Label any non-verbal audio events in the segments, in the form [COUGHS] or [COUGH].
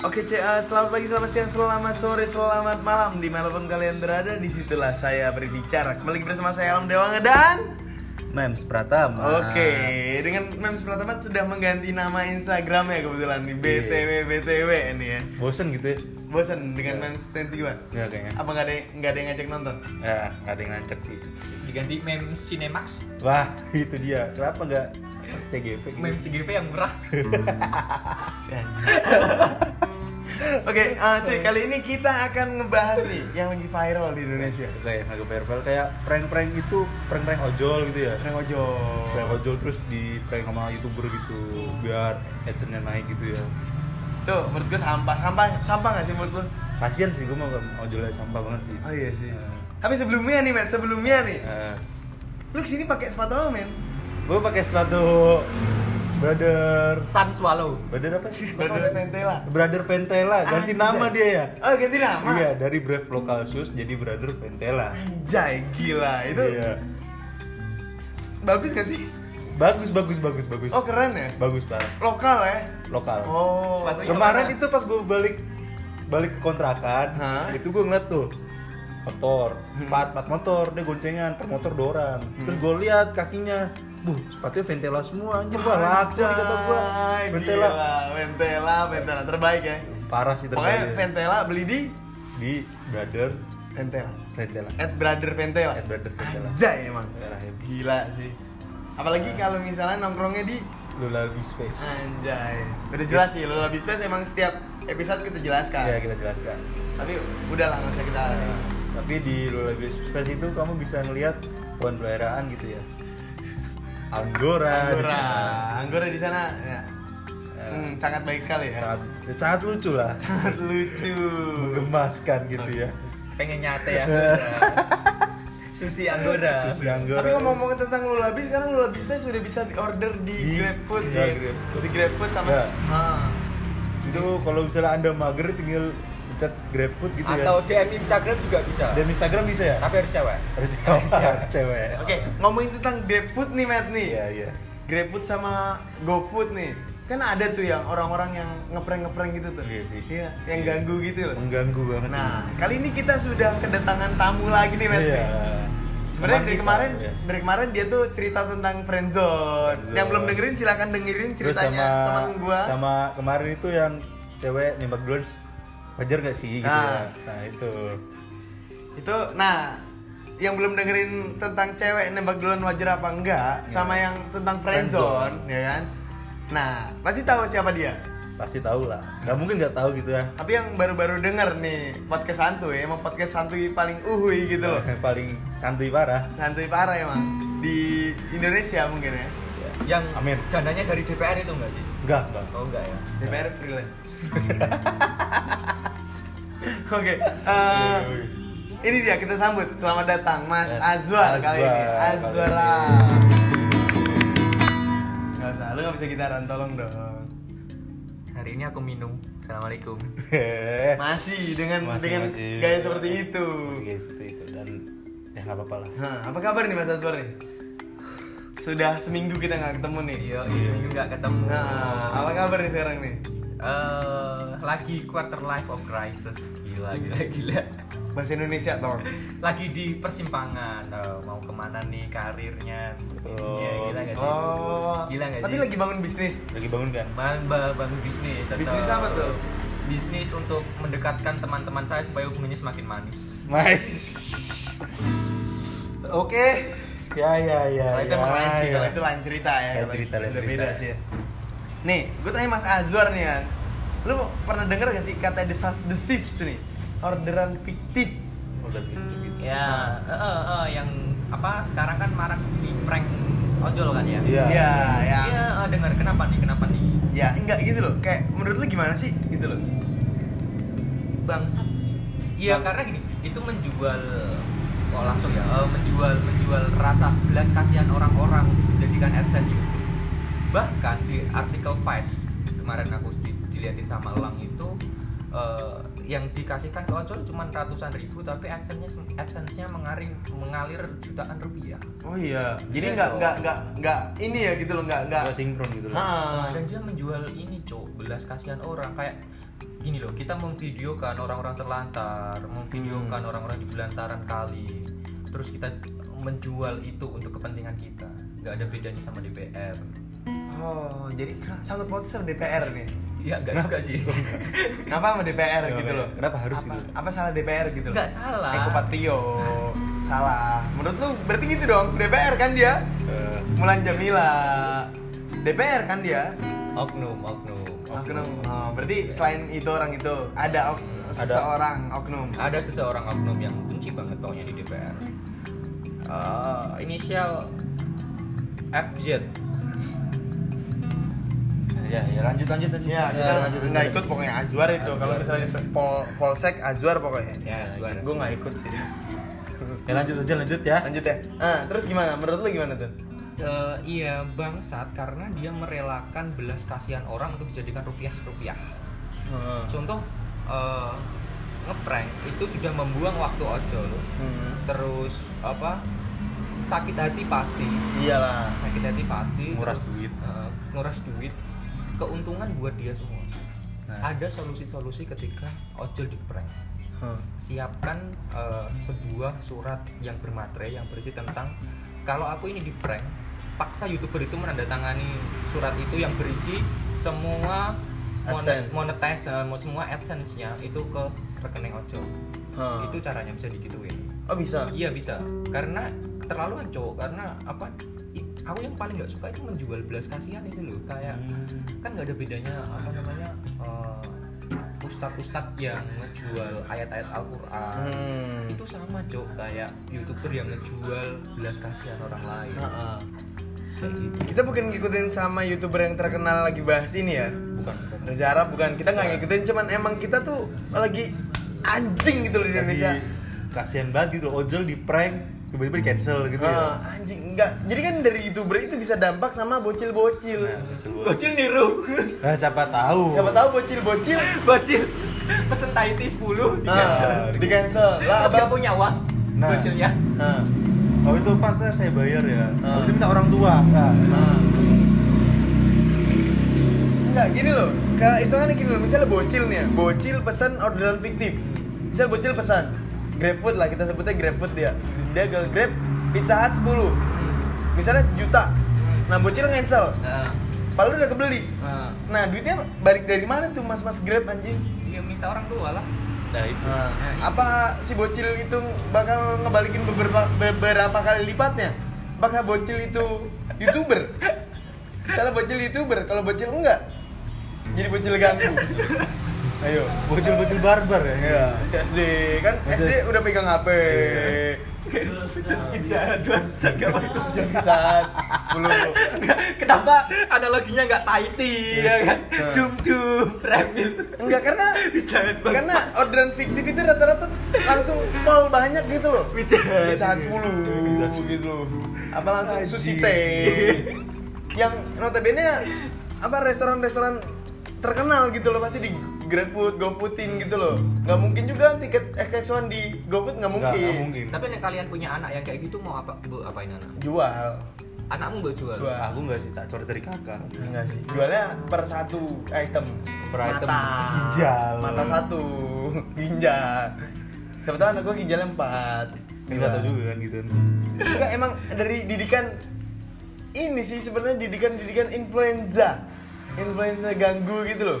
Oke CA, selamat pagi, selamat siang, selamat sore, selamat malam Di mana pun kalian berada, di situlah saya berbicara Kembali bersama saya Alam Dewanga dan Mems Pratama. Oke, dengan Mems Pratama sudah mengganti nama Instagramnya kebetulan nih Iya. BTW BTW ini ya Bosen gitu ya? Bosan dengan Mems 21 Enggak kayaknya. Apa nggak ada nggak ada yang ngajak nonton? Ya, nggak ada yang ngancek sih. diganti meme Cinemax Wah, itu dia. Kenapa nggak CGV gitu? meme CGV yang murah [LAUGHS] Si anjing. [LAUGHS] Oke, eh, cuy, kali ini kita akan ngebahas nih yang lagi viral di Indonesia. Kayak agak viral kayak prank-prank itu prank-prank ojol gitu ya. Prank ojol. Prank ojol terus di prank sama youtuber gitu biar adsense naik gitu ya. Tuh, menurut gue sampah, sampah, sampah gak sih menurut lu? Kasian sih gue mau ojolnya sampah banget sih. Oh iya sih. Eh, Tapi sebelumnya nih, men, sebelumnya nih, eh, lu ke sini pakai sepatu apa, men? gue pakai sepatu brother Sun Swallow brother apa sih? Brother Ventela. Brother Ventela, ganti Anjay. nama dia ya. Oh, ganti nama? Iya, dari Brave Local Shoes jadi Brother Ventela. Anjay, gila. Itu Iya. bagus gak sih? Bagus, bagus, bagus, bagus. Oh, keren ya? Bagus banget. Lokal ya? Lokal. Oh. Sepatu- Kemarin itu pas gue balik balik ke kontrakan, Hah? itu gue ngeliat tuh motor, Hmm. empat, empat motor, dia goncengan, per motor dua orang. Terus gue lihat kakinya, buh, sepatunya Ventela semua, anjir gua laku nih kata gua. Ventela. gila. Ventela, Ventela terbaik ya. Parah sih Pokoknya terbaik. Ventela beli di Di Brother Ventela. Ventela. At Brother Ventela. At Brother Ventela. Anjay emang. Gila sih. Apalagi kalau misalnya nongkrongnya di Lula lebih space. Anjay. Udah jelas sih, Lula Bispace emang setiap episode kita jelaskan. Iya, kita jelaskan. Tapi udah lah nggak usah kita. Tapi di Lula Space itu kamu bisa ngelihat hewan peliharaan gitu ya. Anggora. Anggora, sana. Anggora di sana ya. Ya. Hmm, sangat baik sekali ya. Sangat sangat lucu lah. Sangat lucu. Menggemaskan gitu ya. pengen nyate ya Susi [LAUGHS] Anggora di Anggora. Tapi ngomong-ngomong tentang Lula Bis, sekarang Lula Bispace sudah bisa di order di, Di- GrabFood. iya, GrabFood. Di GrabFood sama Ya. Ah. itu kalau misalnya anda mager tinggal pencet GrabFood gitu atau ya. DM Instagram juga bisa Dan Instagram bisa ya? tapi harus cewek Harus [LAUGHS] Harus cewek. harus cewek. Oke, ngomongin tentang GrabFood nih, Matt nih. Iya, iya. GrabFood sama GoFood nih. Kan ada tuh yang orang-orang yang ngeprank-ngeprank gitu tuh. Iya sih. Iya, yang Iya. ganggu gitu loh. Mengganggu banget. Nah, kali ini kita sudah kedatangan tamu lagi nih, Matt. iya. nih. Sebenarnya dari kemarin, iya. dari kemarin dia tuh cerita tentang friendzone. Friendzone. Yang belum dengerin silakan dengerin Terus ceritanya sama teman gua. sama kemarin itu yang cewek nembak duluan wajar gak sih gitu Nah. ya. Nah, itu. Itu nah, yang belum dengerin tentang cewek nembak duluan wajar apa enggak Iya. sama yang tentang friendzone, ya kan? Nah, pasti tahu siapa dia. Pasti tahu lah. Gak mungkin gak tahu gitu ya. Tapi yang baru-baru denger nih podcast santuy, emang podcast santuy paling uhui gitu loh. [LAUGHS] Paling santuy parah. Santuy parah emang di Indonesia mungkin ya. yang Amin. dananya dari DPR itu enggak sih Enggak, enggak. oh enggak ya DPR freelance. [LAUGHS] [LAUGHS] Oke, eh, ini dia kita sambut. Selamat datang Mas Yes, Azwar kali ini. Azwar. Gak usah, lu gak bisa gitaran, tolong dong. hari ini aku minum assalamualaikum [LAUGHS] Masih dengan Masih, dengan masih. gaya seperti itu. Masih gaya seperti itu dan ya nggak apa-apa lah. Hah, apa kabar nih Mas Azwar nih? Sudah seminggu kita nggak ketemu nih. iya iya seminggu nggak ketemu Nah, apa kabar nih sekarang nih? Eh, lagi quarter life of crisis gila gila gila Bahasa Indonesia dong. lagi di persimpangan Eh, mau ke mana nih karirnya bisnisnya Oh, gila gak sih Oh, gila gak tapi sih lagi bangun bisnis. Lagi bangun kan? Bang- ba- bangun bisnis tetap. Bisnis apa tuh? bisnis untuk mendekatkan teman-teman saya supaya hubungannya semakin manis Nice. Oke. Ya ya ya. Kalau itu ya, lain ya. kalau itu lain cerita ya. Lain cerita, lain cerita. beda sih ya. Nih, gue tanya Mas Azwar nih kan. Lu pernah denger gak sih kata desas desis nih? Orderan fiktif. Udah gitu gitu. ya eh, eh, eh, yang apa sekarang kan marak di prank ojol kan ya Iya. Iya, ya. Iya, eh, dengar kenapa nih kenapa nih Ya, enggak gitu loh. Kayak menurut lu gimana sih gitu loh? bangsat sih iya Bang- karena gini itu menjual oh langsung ya menjual menjual rasa belas kasihan orang-orang untuk dijadikan adsense YouTube bahkan di artikel Vice kemarin aku di, diliatin sama Elang itu eh, yang dikasihkan ke ojol cuma ratusan ribu tapi adsense-nya adsense-nya mengalir mengalir jutaan rupiah Oh iya. Jadi Iya enggak dong. enggak enggak enggak ini ya gitu loh, enggak enggak. Nggak sinkron gitu loh. Heeh. dan dia menjual ini cok belas kasihan orang kayak gini loh kita memvideokan orang-orang terlantar memvideokan orang-orang di belantaran kali terus kita menjual itu untuk kepentingan kita nggak ada bedanya sama DPR Oh, jadi sangat sama DPR nih. Iya enggak juga sih [LAUGHS] Kenapa sama DPR Kenapa gitu loh? Kenapa harus apa, gitu? Apa salah DPR gitu loh? Nggak salah. Eko Patrio. salah. Menurut lu berarti gitu dong. DPR kan dia? Eh, Mulan Jamila. DPR kan dia? oknum oknum Oknum. Oh, berarti selain itu orang itu ada ok- Ada. seseorang oknum. ada seseorang oknum yang benci banget pokoknya di DPR Eh, inisial FZ ya ya lanjut lanjut lanjut. Ya, kita nggak ikut pokoknya Azwar itu. Kalau misalnya Pol Polsek Azwar pokoknya. Ya, Azwar. Gue nggak ikut sih. Ya lanjut aja lanjut ya. Lanjut ya. Nah, terus gimana? Menurut lu gimana tuh? Eh, iya bangsat karena dia merelakan belas kasihan orang untuk dijadikan rupiah rupiah Heeh. contoh eh, ngeprank itu sudah membuang waktu ojol Hmm. terus apa sakit hati pasti Iyalah. sakit hati pasti Nguras terus, duit. eh, nguras duit keuntungan buat dia semua Nah. ada solusi-solusi ketika ojol di prank siapkan eh, sebuah surat yang bermaterai yang berisi tentang kalau aku ini di prank paksa youtuber itu menandatangani surat itu yang berisi semua AdSense. monet monetize semua adsense-nya itu ke rekening ojol Hah. itu caranya bisa digituin Oh bisa. iya bisa karena terlaluan cowok karena apa aku yang paling nggak suka itu menjual belas kasihan itu loh kayak Hmm. kan nggak ada bedanya apa namanya eh, ustadz-ustadz yang ngejual ayat-ayat Al-Quran Hmm. itu sama cok kayak youtuber yang ngejual belas kasihan orang lain Ha-ha. kayak gitu Kita bukan ngikutin sama youtuber yang terkenal lagi bahas ini ya. Bukan bukan. Reza Arab bukan. Kita nggak ngikutin, cuman emang kita tuh lagi anjing gitu loh di Indonesia. Kasihan banget gitu ojol di prank tiba-tiba di cancel gitu ya. Ah, anjing enggak. Jadi kan dari youtuber itu bisa dampak sama bocil-bocil. Nah, bocil niru Nah, siapa tahu. Siapa tahu bocil-bocil bocil pesen Tahiti 10 di ah, cancel di cancel. Lah abang. punya uang Nah. bocilnya Nah, Oh itu pas ntar saya bayar ya. Ah. Habis itu minta orang tua. Nah, nah. Enggak gini loh. Kalau itu kan gini loh, misalnya bocil nih ya. Bocil pesan orderan fiktif. Misal bocil pesan GrabFood lah, kita sebutnya GrabFood dia. Dia ke Grab Pizza Hut 10. Misalnya sejuta. Nah, bocil cancel. nah, Padahal udah kebeli. nah, Nah, duitnya balik dari mana tuh mas-mas Grab anjing? dia minta orang tua lah nah itu. Nah, apa si bocil itu bakal ngebalikin beberapa beberapa kali lipatnya? Apakah bocil itu youtuber? [LAUGHS] Misalnya bocil youtuber, kalau bocil enggak, jadi bocil ganggu. Ayo. Bocil-bocil barbar ya. Ya, si SD kan SD udah pegang HP. dua Bisa bisa 10. Kenapa analoginya nggak Tahiti ya kan? Nah. Dum dum premil. Enggak karena karena orderan fiktif itu rata-rata langsung pol banyak gitu loh. Hut 10 gitu loh. Apa langsung sushi teh. Yang notabene apa restoran-restoran terkenal gitu loh pasti di GrabFood, GoFoodin gitu loh. Nggak mungkin juga tiket XX1 di GoFood nggak Nggak, mungkin. nggak mungkin. Tapi nek kalian punya anak yang kayak gitu mau apa? Bu, apain anak? Jual. Anakmu mbak jual. Jual. Aku enggak sih, tak coret dari kakak. Enggak sih. Jualnya per satu item. Per item. Mata. Ginjal. Mata satu. Ginjal. Siapa tahu anak gua ginjalnya empat. Enggak tahu juga kan gitu. Enggak emang dari didikan ini sih sebenarnya didikan-didikan influenza. Influenza ganggu gitu loh.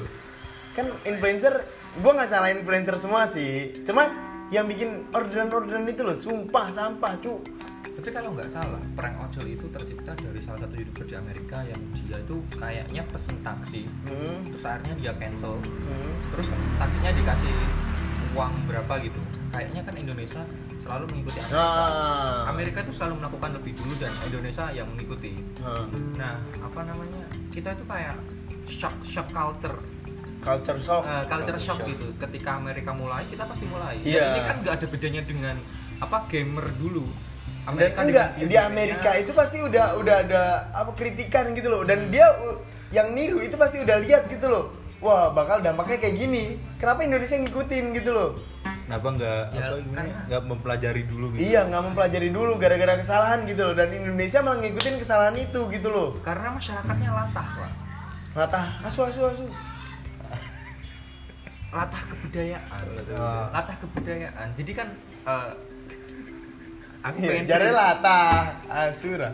Kan influencer gua nggak salah influencer semua sih. Cuma yang bikin orderan-orderan itu loh sumpah sampah, cu. Tapi kalau nggak salah, prank ojol itu tercipta dari salah satu youtuber di Amerika yang dia itu kayaknya pesen taksi, Hmm. terus akhirnya dia cancel, Hmm. terus taksinya dikasih uang berapa gitu. Kayaknya kan Indonesia selalu mengikuti Amerika. Nah. Amerika itu selalu melakukan lebih dulu dan Indonesia yang mengikuti. Nah. Nah, apa namanya? Kita itu kayak shock shock culture, Culture shock. Eh, culture Culture shock shock. gitu. Ketika Amerika mulai, kita pasti mulai. Iya. Dan ini kan nggak ada bedanya dengan apa gamer dulu. dan dengan enggak di game-gamenya- Amerika itu pasti udah udah ada apa kritikan gitu loh dan dia uh, yang niru itu pasti udah lihat gitu loh wah bakal dampaknya kayak gini kenapa Indonesia ngikutin gitu loh Kenapa enggak Ya, apa gimana? kan- Enggak mempelajari dulu gitu. iya nggak mempelajari dulu gara-gara kesalahan gitu loh dan Indonesia malah ngikutin kesalahan itu gitu loh Karena masyarakatnya latah, Pak. latah asu asu asu latah kebudayaan Ah. latah kebudayaan jadi kan eh, aku Iya, pengen cerita- latah Asura.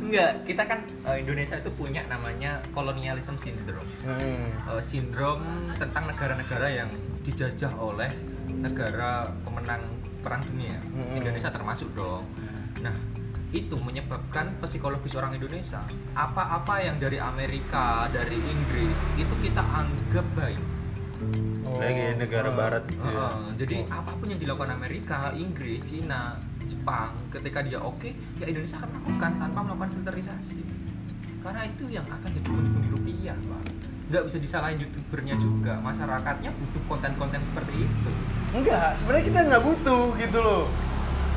enggak kita kan eh, Indonesia itu punya namanya colonialism syndrome Hmm. Eh, sindrom tentang negara-negara yang dijajah oleh negara pemenang perang dunia Mm-mm. Indonesia termasuk dong nah itu menyebabkan psikologis orang Indonesia apa-apa yang dari Amerika dari Inggris itu kita anggap baik Istilahnya kayak negara Oh. barat gitu ya. Heeh, jadi apa pun yang dilakukan Amerika, Inggris, Cina, Jepang, ketika dia oke, ya Indonesia akan melakukan tanpa melakukan filterisasi. Karena itu yang akan jadi pundi-pundi rupiah, Pak. Nggak bisa disalahin youtubernya juga. Masyarakatnya butuh konten-konten seperti itu. Enggak, sebenarnya kita nggak butuh gitu loh.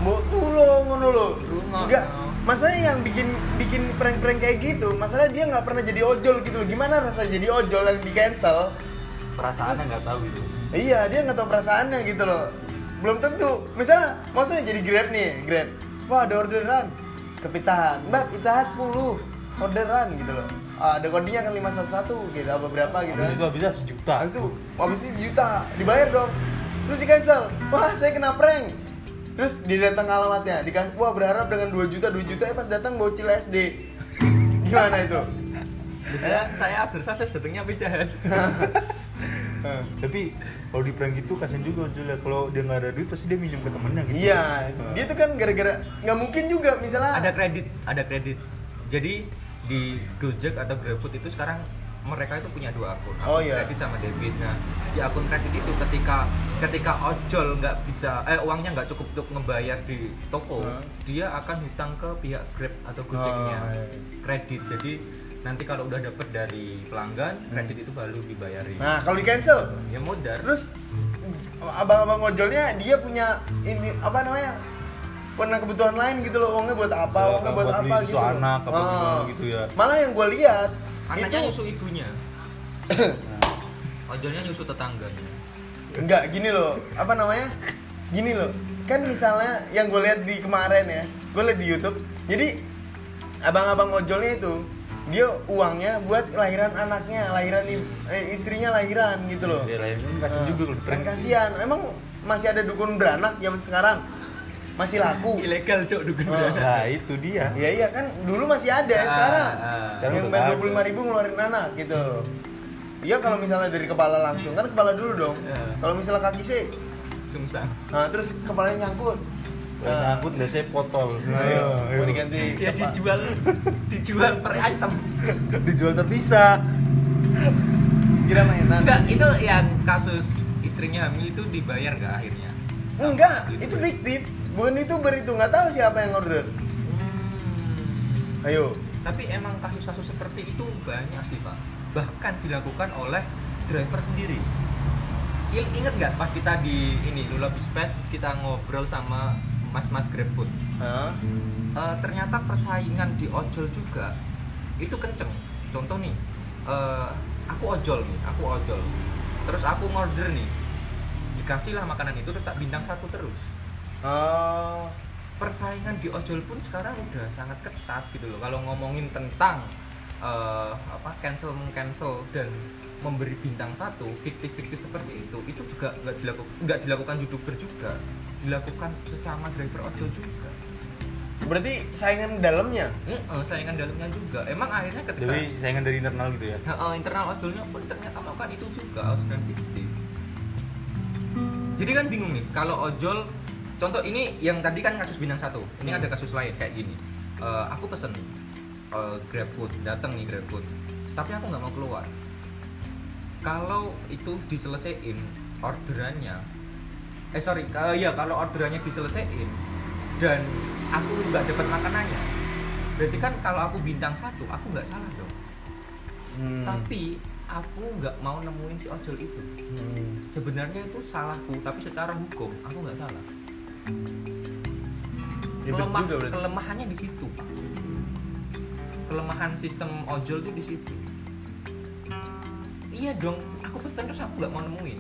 Mbok tuh lo ngono lo. Rumah. Enggak. Masalahnya yang bikin bikin prank-prank kayak gitu, masalah dia nggak pernah jadi ojol gitu loh. Gimana rasa jadi ojol yang di cancel? Perasaannya nggak tahu gitu. Iya, dia nggak tahu perasaannya gitu loh. Belum tentu. Misalnya, maksudnya jadi Grab nih, Grab. Wah, ada orderan ke Pizza Hut. Mbak, Pizza Hut 10 orderan gitu loh. Ah, ada kodenya kan 511 gitu, apa berapa gitu Habis kan. itu habisnya sejuta. Habis itu, habis itu sejuta, dibayar dong. Terus di cancel. Wah, saya kena prank. Terus dia datang ke alamatnya, dikasih, wah berharap dengan 2 juta, 2 juta, eh pas datang bocil SD. Gimana itu? Saya, saya absurd saya datangnya pijahan. [LAUGHS] Hah. Tapi kalau di prank gitu kasian juga Julia. Kalau dia nggak ada duit pasti dia minjem ke temennya gitu. Iya, Nah. dia tuh kan gara-gara nggak mungkin juga misalnya ada kredit, ada kredit. Jadi di Gojek atau GrabFood itu sekarang mereka itu punya dua akun, akun Oh, iya. kredit sama debit. Nah, di akun kredit itu ketika ketika ojol nggak bisa, eh uangnya nggak cukup untuk ngebayar di toko, Hah? dia akan hutang ke pihak Grab atau Gojeknya Oh, iya. kredit. Jadi nanti kalau udah dapet dari pelanggan, kredit itu baru dibayarin. Nah, kalau di cancel, ya modal. terus abang-abang ojolnya dia punya ini apa namanya? Pernah kebutuhan lain gitu loh, uangnya buat apa, Ya, uangnya buat buat, apa gitu. anak, apa Ah. gimana gitu ya. Malah yang gue lihat anaknya itu nyusu ibunya, Nah, [COUGHS] ojolnya nyusu tetangganya. enggak gini loh, apa namanya? Gini loh, kan misalnya yang gue lihat di kemarin ya, gue lihat di YouTube. Jadi abang-abang ojolnya itu dia uangnya buat lahiran anaknya, lahiran eh, istrinya lahiran gitu loh. istri lain kan kasian Nah, juga di kan kasihan. Emang masih ada dukun beranak zaman sekarang? Masih laku. Ilegal cok dukun Oh. beranak. Nah, itu dia. Iya iya kan dulu masih ada Ah, sekarang. ah. Sekarang yang bayar nggak dua puluh lima ribu ngeluarin anak gitu. Iya kalau misalnya dari kepala langsung kan kepala dulu dong. Ya. Kalau misalnya kaki sih, Sungsang. nah, terus kepalanya nyangkut. Nah, nyangkut udah saya potol. ayo, mau diganti. Ya dijual [LAUGHS] dijual per item. Dijual terpisah. Kira mainan. Enggak, itu yang kasus istrinya hamil itu dibayar nggak akhirnya? Sama Enggak, youtuber. itu fiktif. Bukan itu nggak tahu siapa yang order. Hmm. Ayo. Tapi emang kasus-kasus seperti itu banyak sih pak. Bahkan dilakukan oleh driver sendiri. I- Ingat nggak pas kita di ini Lula Space terus kita ngobrol sama mas-mas GrabFood. Hah? Eh, ternyata persaingan di ojol juga itu kenceng. Contoh nih, eh, aku ojol nih, aku ojol. Terus aku ngorder nih, dikasihlah makanan itu terus tak bintang satu terus. Oh. Persaingan di ojol pun sekarang udah sangat ketat gitu loh. Kalau ngomongin tentang eh, apa cancel mengcancel dan memberi bintang satu fiktif-fiktif seperti itu itu juga nggak dilakukan nggak dilakukan youtuber juga dilakukan sesama driver ojol juga Berarti saingan dalamnya. Eh, saingan dalamnya juga. Emang akhirnya ketika Jadi saingan dari internal gitu ya. Eh, internal ojolnya pun ternyata melakukan itu juga orderan fiktif. Jadi kan bingung nih kalau ojol contoh ini yang tadi kan kasus bintang satu. Ini Hmm. ada kasus lain kayak gini. Eh, aku pesen eh, GrabFood, datang nih GrabFood. Tapi aku nggak mau keluar. Kalau itu diselesaikan orderannya eh sorry, eh, iya kalau orderannya diselesaikan dan aku nggak dapat makanannya, berarti kan kalau aku bintang satu, aku nggak salah dong Hmm. tapi aku nggak mau nemuin si ojol itu Hmm. sebenarnya itu salahku tapi secara hukum aku nggak salah Ribet Kelemah- juga berarti. kelemahannya di situ pak kelemahan sistem ojol itu di situ iya dong aku pesen terus aku nggak mau nemuin.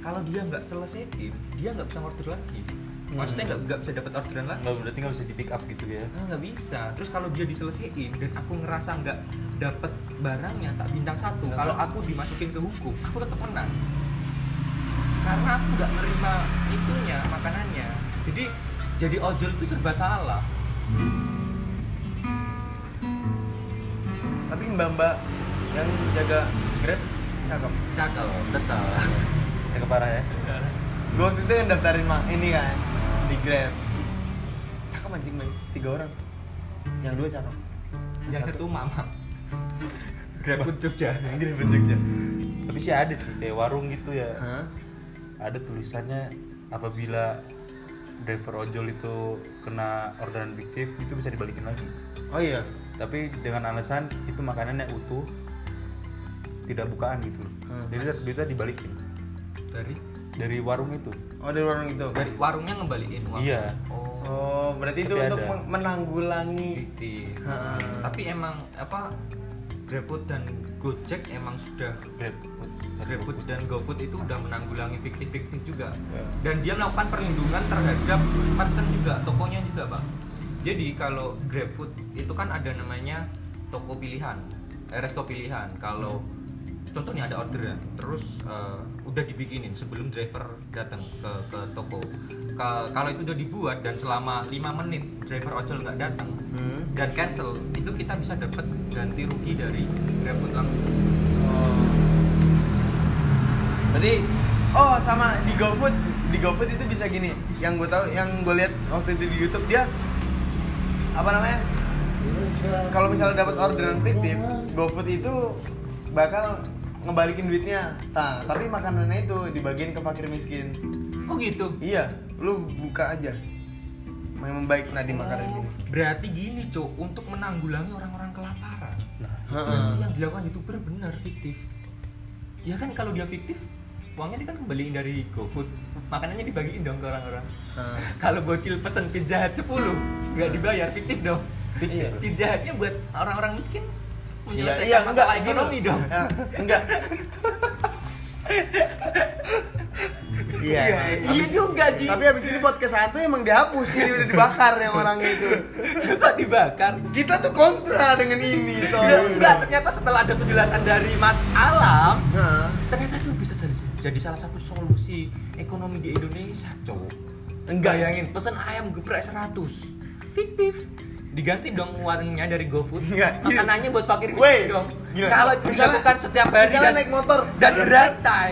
Kalau dia nggak selesaiin dia nggak bisa order lagi. Maksudnya nggak nggak bisa dapat orderan lagi. Nggak berarti nggak bisa di pick up gitu ya. Ah, nggak bisa. Terus kalau dia diselesaiin dan aku ngerasa nggak dapet barangnya tak bintang satu kalau aku dimasukin ke hukum aku tetap menang. Karena aku nggak menerima itunya makanannya. Jadi jadi ojol itu serba salah. Tapi mbak-mbak yang jaga Grab cakep. cakep tetap [LAUGHS] Ya keparah ya. Gue waktu itu kan daftarin mak ini kan di Grab. Cakep anjing baik, tiga orang. Yang dua cakep. yang satu mama [LAUGHS] GrabFood Jogja Grab Jogja. Tapi sih ada sih kayak warung gitu ya. Hah? Ada tulisannya apabila driver ojol itu kena orderan fiktif itu bisa dibalikin lagi. Oh iya. Tapi dengan alasan itu makanannya utuh tidak bukaan gitu loh. Hmm. Jadi duitnya dibalikin dari dari warung itu. Oh dari warung itu. dari warungnya ngembaliin uang Iya. oh Oh berarti itu Tapi untuk ada. meng- menanggulangi. Ha. tapi emang apa GrabFood dan Gojek emang sudah Grab. GrabFood dan GoFood itu udah menanggulangi fiktif-fiktif juga Ya. dan dia melakukan perlindungan terhadap merchant juga tokonya juga bang jadi kalau GrabFood itu kan ada namanya toko pilihan eh, resto pilihan kalau contohnya ada orderan terus eh, udah dibikinin sebelum driver datang ke ke toko Ka- kalau itu udah dibuat dan selama 5 menit driver ojol nggak datang Hmm. dan cancel itu kita bisa dapat ganti rugi dari GrabFood langsung Oh. Berarti oh sama di GoFood, di GoFood itu bisa gini. Yang gue tahu, yang gue lihat waktu itu di YouTube dia apa namanya? Kalau misalnya dapat orderan fiktif, GoFood itu bakal ngebalikin duitnya. Nah, tapi makanannya itu dibagiin ke fakir miskin. oh gitu Iya, lu buka aja. Memang baik nadi makanan ini. Berarti gini, Cok, untuk menanggulangi orang-orang kelaparan. Nah, Berarti yang dilakukan YouTuber benar fiktif. Ya kan kalau dia fiktif, uangnya dia kan kembaliin dari GoFood. Makanannya dibagiin dong ke orang-orang. [LAUGHS] Kalau bocil pesen pizza hut 10, nggak dibayar, fiktif dong. Iya. Pizza hutnya buat orang-orang miskin menyelesaikan iya, enggak, masalah gini ekonomi loh. dong. Ya, enggak. Iya. Iya, iya juga, Ji. Tapi habis ini podcast satu emang dihapus ini udah dibakar yang orang itu. Kok dibakar? Kita tuh kontra dengan ini toh. Ya, enggak, ternyata setelah ada penjelasan dari Mas Alam, Nah, ternyata itu bisa jadi, jadi salah satu solusi ekonomi di Indonesia cowok Enggak. bayangin pesen ayam geprek 100 fiktif diganti dong uangnya dari GoFood Enggak, gini. makanannya buat fakir miskin dong kalau dilakukan setiap hari dan, naik motor. dan berantai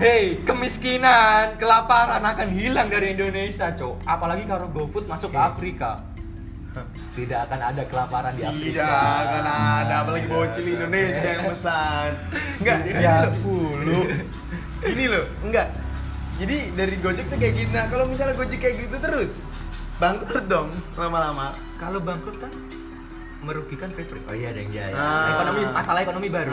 hei kemiskinan kelaparan akan hilang dari Indonesia cowok apalagi kalau GoFood masuk ke Afrika tidak akan ada kelaparan di Afrika tidak akan ada apalagi bocil Indonesia yang pesan. Enggak, ya gini loh. 10. Ini loh, enggak. Jadi dari Gojek tuh kayak gitu. Nah, kalau misalnya Gojek kayak gitu terus, bangkrut dong lama-lama. kalau bangkrut kan merugikan driver oh iya deh iya, iya. Ah. ekonomi masalah ekonomi baru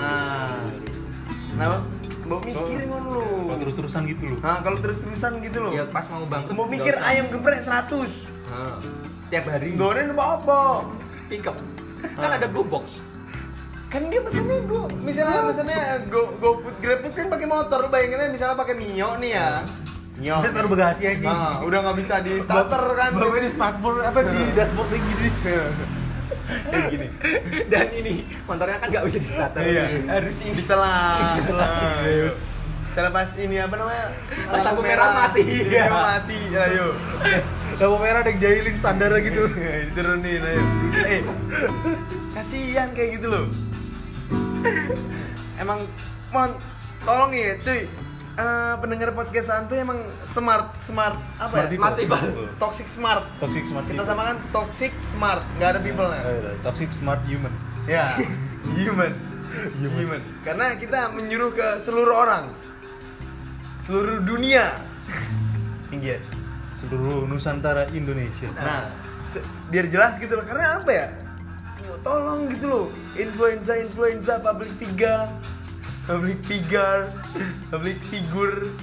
Nah, nah, mau mikirin kan lu. Kalau terus-terusan gitu loh. Nah, kalau terus-terusan gitu loh. ya pas mau bangkrut Mau mikir usah. ayam geprek 100. Nah, setiap hari Goren apa-apa. pick up kan ada go box Kan dia pesennya go, misalnya pesennya go go food grab food kan pakai motor. Lu bayangin aja misalnya pakai Mio nih ya. Mio. Terus taruh bagasi aja. Nah, udah nggak bisa di starter kan. Bawa di smartboard apa di dashboard kayak gini. Kayak gini. dan ini motornya kan nggak bisa di starter Iya. harus ini Bisa lah. Nah, pas ini apa namanya? Pas lampu merah mati. Iya, mati. Ayo. [LAUGHS] Lampu merah ada yang jahilin standar gitu. [LAUGHS] Diturunin ayo. Eh. Kasihan kayak gitu loh. Emang mohon tolong ya, cuy. Eh, pendengar podcast santuy emang smart smart apa Smart ya? people. Smart people. Toxic smart. Toxic smart Kita people. samakan toxic smart, nggak ada people nya. Oh, iya, Toxic smart human. Ya, [LAUGHS] human. human. Karena kita menyuruh ke seluruh orang, seluruh dunia. [LAUGHS] Tinggi ya. Seluruh Nusantara Indonesia. Nah, se- biar jelas gitu loh. Karena apa ya? Tolong gitu loh. Influenza, influenza, public figure, public figure, public figure.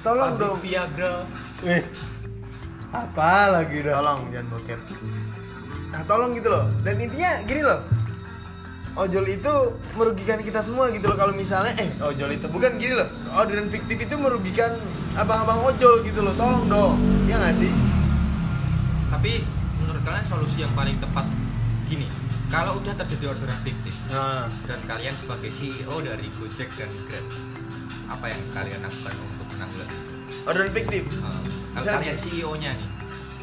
Tolong Public dong. Viagra Eh. Apa lagi dah? Tolong jangan bokep. Nah, tolong gitu loh. Dan intinya gini loh. Ojol itu merugikan kita semua gitu loh kalau misalnya eh ojol itu bukan gini loh. Orderan fiktif itu merugikan abang-abang ojol gitu loh. Tolong dong. Ya nggak sih? tapi menurut kalian solusi yang paling tepat kalau udah terjadi orderan fiktif Nah, dan kalian sebagai CEO dari Gojek dan Grab apa yang kalian lakukan untuk menanggulangi orderan fiktif? Kalau Misalnya kalian. CEO-nya nih?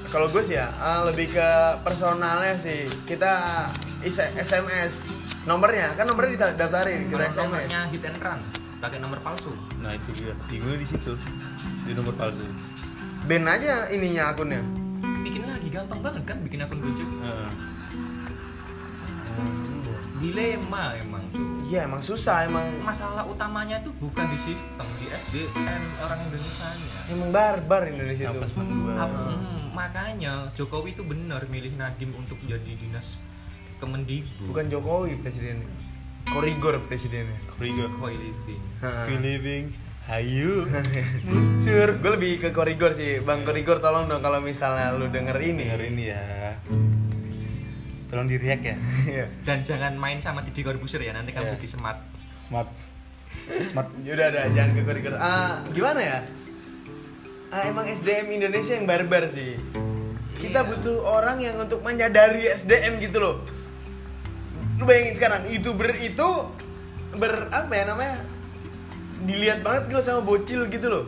Kalau gue sih ya ah, lebih ke personalnya sih. Kita is- SMS nomornya kan nomornya didaftarin kita SMS nomornya hit and run pakai nomor palsu. Nah itu dia. Di gue di situ. Di nomor palsu. Ban aja ininya akunnya. Bikin lagi gampang banget kan bikin akun gojek. Heeh. Dilema emang cuy iya emang susah emang. Masalah utamanya tuh bukan di sistem di SDM orang Indonesia nya. Emang barbar Indonesia itu Hmm, makanya Jokowi itu benar milih Nadim untuk jadi dinas Kemendikbud bukan Jokowi presidennya. Korigor presidennya. Korigor. Jokowi living. Skill living. Hayu. [LAUGHS] Muncur, gue lebih ke korigor sih, bang korigor tolong dong kalau misalnya lu denger ini. denger ini ya tolong di react ya [LAUGHS] Iya. dan jangan main sama Didi Corbuzier ya nanti kamu Iya. jadi smart smart smart [LAUGHS] Ya udah udah jangan ke korigor. Ah, gimana ya? Ah, emang SDM Indonesia yang barbar sih. Kita Iya. butuh orang yang untuk menyadari SDM gitu loh. Lu bayangin sekarang youtuber itu ber apa ya namanya? Dilihat banget gitu sama bocil gitu loh.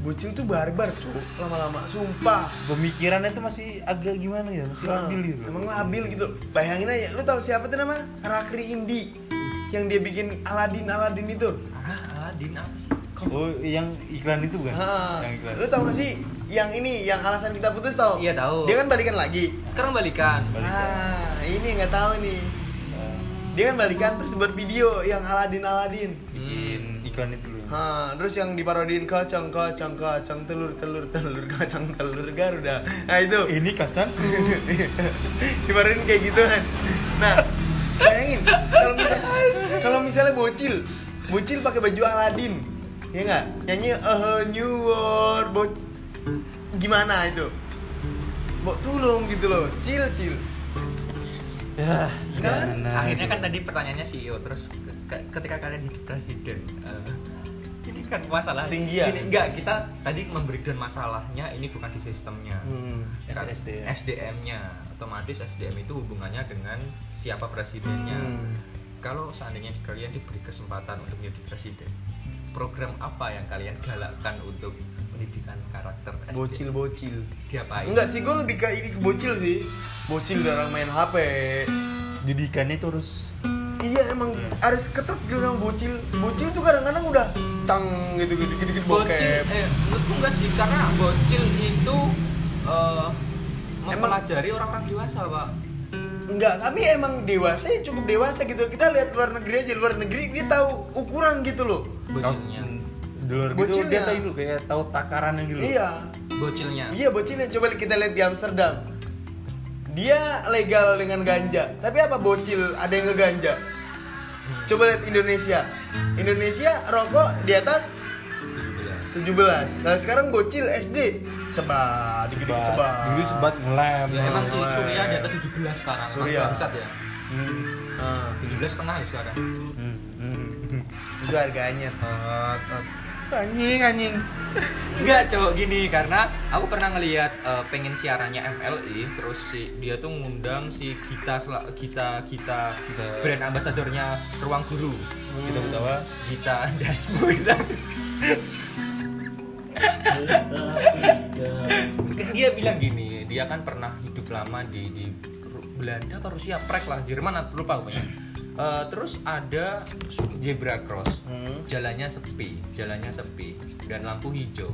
Bocil tuh barbar tuh lama-lama, sumpah. pemikirannya tuh masih agak gimana ya masih Ah, labil gitu Emang labil gitu. Bayangin aja, lu tahu siapa tuh nama? Rakri Indi yang dia bikin Aladin Aladin itu. ah Aladin apa sih oh yang iklan itu kan Ha, yang iklan lu tahu gak sih yang ini yang alasan kita putus tahu? Iya, tahu. Dia kan balikan lagi. sekarang balikan Balikan. Ah, ini nggak tahu nih. Nah, Dia kan balikan terus buat video yang Aladin Aladin. bikin iklan itu Ha, terus yang diparodiin kacang kacang kacang telur telur telur [LAUGHS] kacang telur Garuda. Nah itu ini kacang [LAUGHS] diparodiin kayak gitu kan. Nah, bayangin kalau misalnya kalau misalnya bocil, bocil pakai baju Aladin, ya nggak? Nyanyi a Whole new world, bo gimana itu? Bo tulung gitu loh, cil cil. ya Sekarang gimana akhirnya gitu. kan tadi pertanyaannya CEO terus ke- ketika kalian jadi presiden eh, ini kan masalah Tinggian. ini enggak kita tadi memberikan masalahnya ini bukan di sistemnya Hmm. Kan SDM. SDM-nya otomatis SDM itu hubungannya dengan siapa presidennya Hmm. kalau seandainya kalian diberi kesempatan untuk menjadi presiden program apa yang kalian galakkan untuk pendidikan karakter SDM Bocil bocil. diapain Enggak sih, gue lebih ke ini ke bocil sih. Bocil orang main HP. didikannya itu harus Iya emang harus ketat gitu sama bocil. Bocil tuh kadang-kadang udah tang gitu gitu gitu, gitu bocil bokep. eh menurutku enggak sih karena bocil itu eh, mempelajari orang-orang dewasa pak Enggak, tapi emang dewasa ya cukup dewasa gitu. Kita lihat luar negeri aja, luar negeri dia tahu ukuran gitu loh. bocilnya di luar gitu Bocilnya. dia tahu itu kayak tahu takarannya gitu Iya. bocilnya Iya bocilnya coba kita lihat di Amsterdam. Dia legal dengan ganja, tapi apa bocil ada yang ngeganja? Coba lihat Indonesia. Indonesia rokok di atas 17 17. Nah, sekarang bocil SD sebat, dikit-dikit sebat. dulu sebat ngelem ya emang sih. Surya di atas 17 sekarang Surya. bangsat ya Hmm, Ah, 17 setengah ya sekarang hmm, hmm. itu harganya tot, tot. Anjing anjing Enggak cowok gini karena aku pernah ngelihat eh, pengen siarannya MLI terus si dia tuh ngundang si Gita Gita Gita Gita. brand ambasadornya Ruang Guru kita ketawa Gita Dasmu gitu. Kan dia bilang gini, dia kan pernah hidup lama di di Belanda apa Rusia, Prek lah, Jerman atau lupa pokoknya. Eh, terus ada zebra cross, Hmm. jalannya sepi, jalannya sepi dan lampu hijau.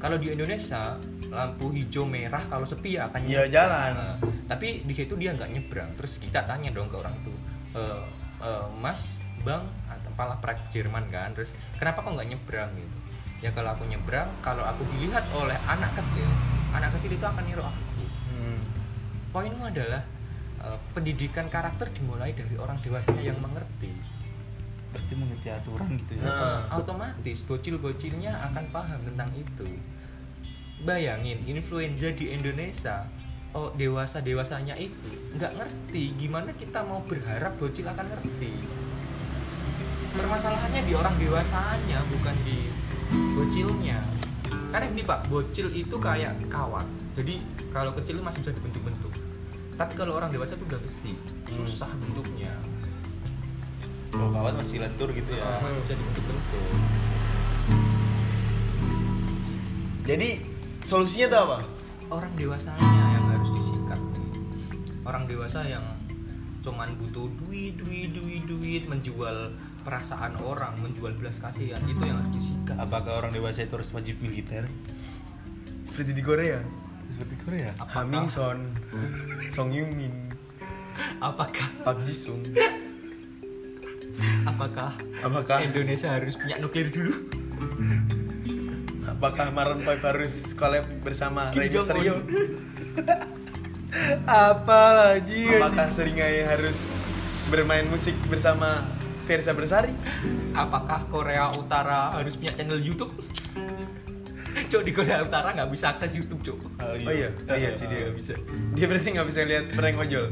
Kalau di Indonesia lampu hijau merah kalau sepi ya akan nyebrang. jalan. Nah, tapi di situ dia nggak nyebrang. Terus kita tanya dong ke orang itu, "Eh, eh, Mas, Bang, atau pala prek Jerman kan? Terus kenapa kok nggak nyebrang gitu? Ya kalau aku nyebrang, kalau aku dilihat oleh anak kecil, anak kecil itu akan niru aku. Hmm. Poinmu adalah eh, pendidikan karakter dimulai dari orang dewasanya yang mengerti. berarti mengerti aturan gitu ya Nah. Otomatis bocil-bocilnya akan paham tentang itu. Bayangin influenza di Indonesia, oh dewasa dewasanya itu nggak ngerti gimana kita mau berharap bocil akan ngerti. Permasalahannya di orang dewasanya bukan di bocilnya. Karena ini pak, bocil itu kayak kawat. Jadi kalau kecil masih bisa dibentuk-bentuk. Tapi kalau orang dewasa itu udah besi, susah bentuknya. kalau kawan masih lentur gitu ya masih bisa dibentuk-bentuk Jadi solusinya tuh apa? orang dewasanya yang harus disikat orang dewasa yang cuman butuh duit duit duit duit menjual perasaan orang menjual belas kasihan itu yang harus disikat Apakah orang dewasa itu harus wajib militer? Seperti di Korea. Seperti Korea. Haming Son, Song Yung Min, apakah Park Ji Sung. apakah Apakah Indonesia harus punya nuklir dulu apakah Maroon 5 harus collab bersama Kim? [LAUGHS] Apalagi Apakah Seringai harus bermain musik bersama Versa Bersari? apakah Korea Utara harus punya channel YouTube Cok di Korea Utara nggak bisa akses YouTube cok Oh Oh iya, oh iya sih dia Nggak bisa Dia berarti nggak bisa lihat prank ojol.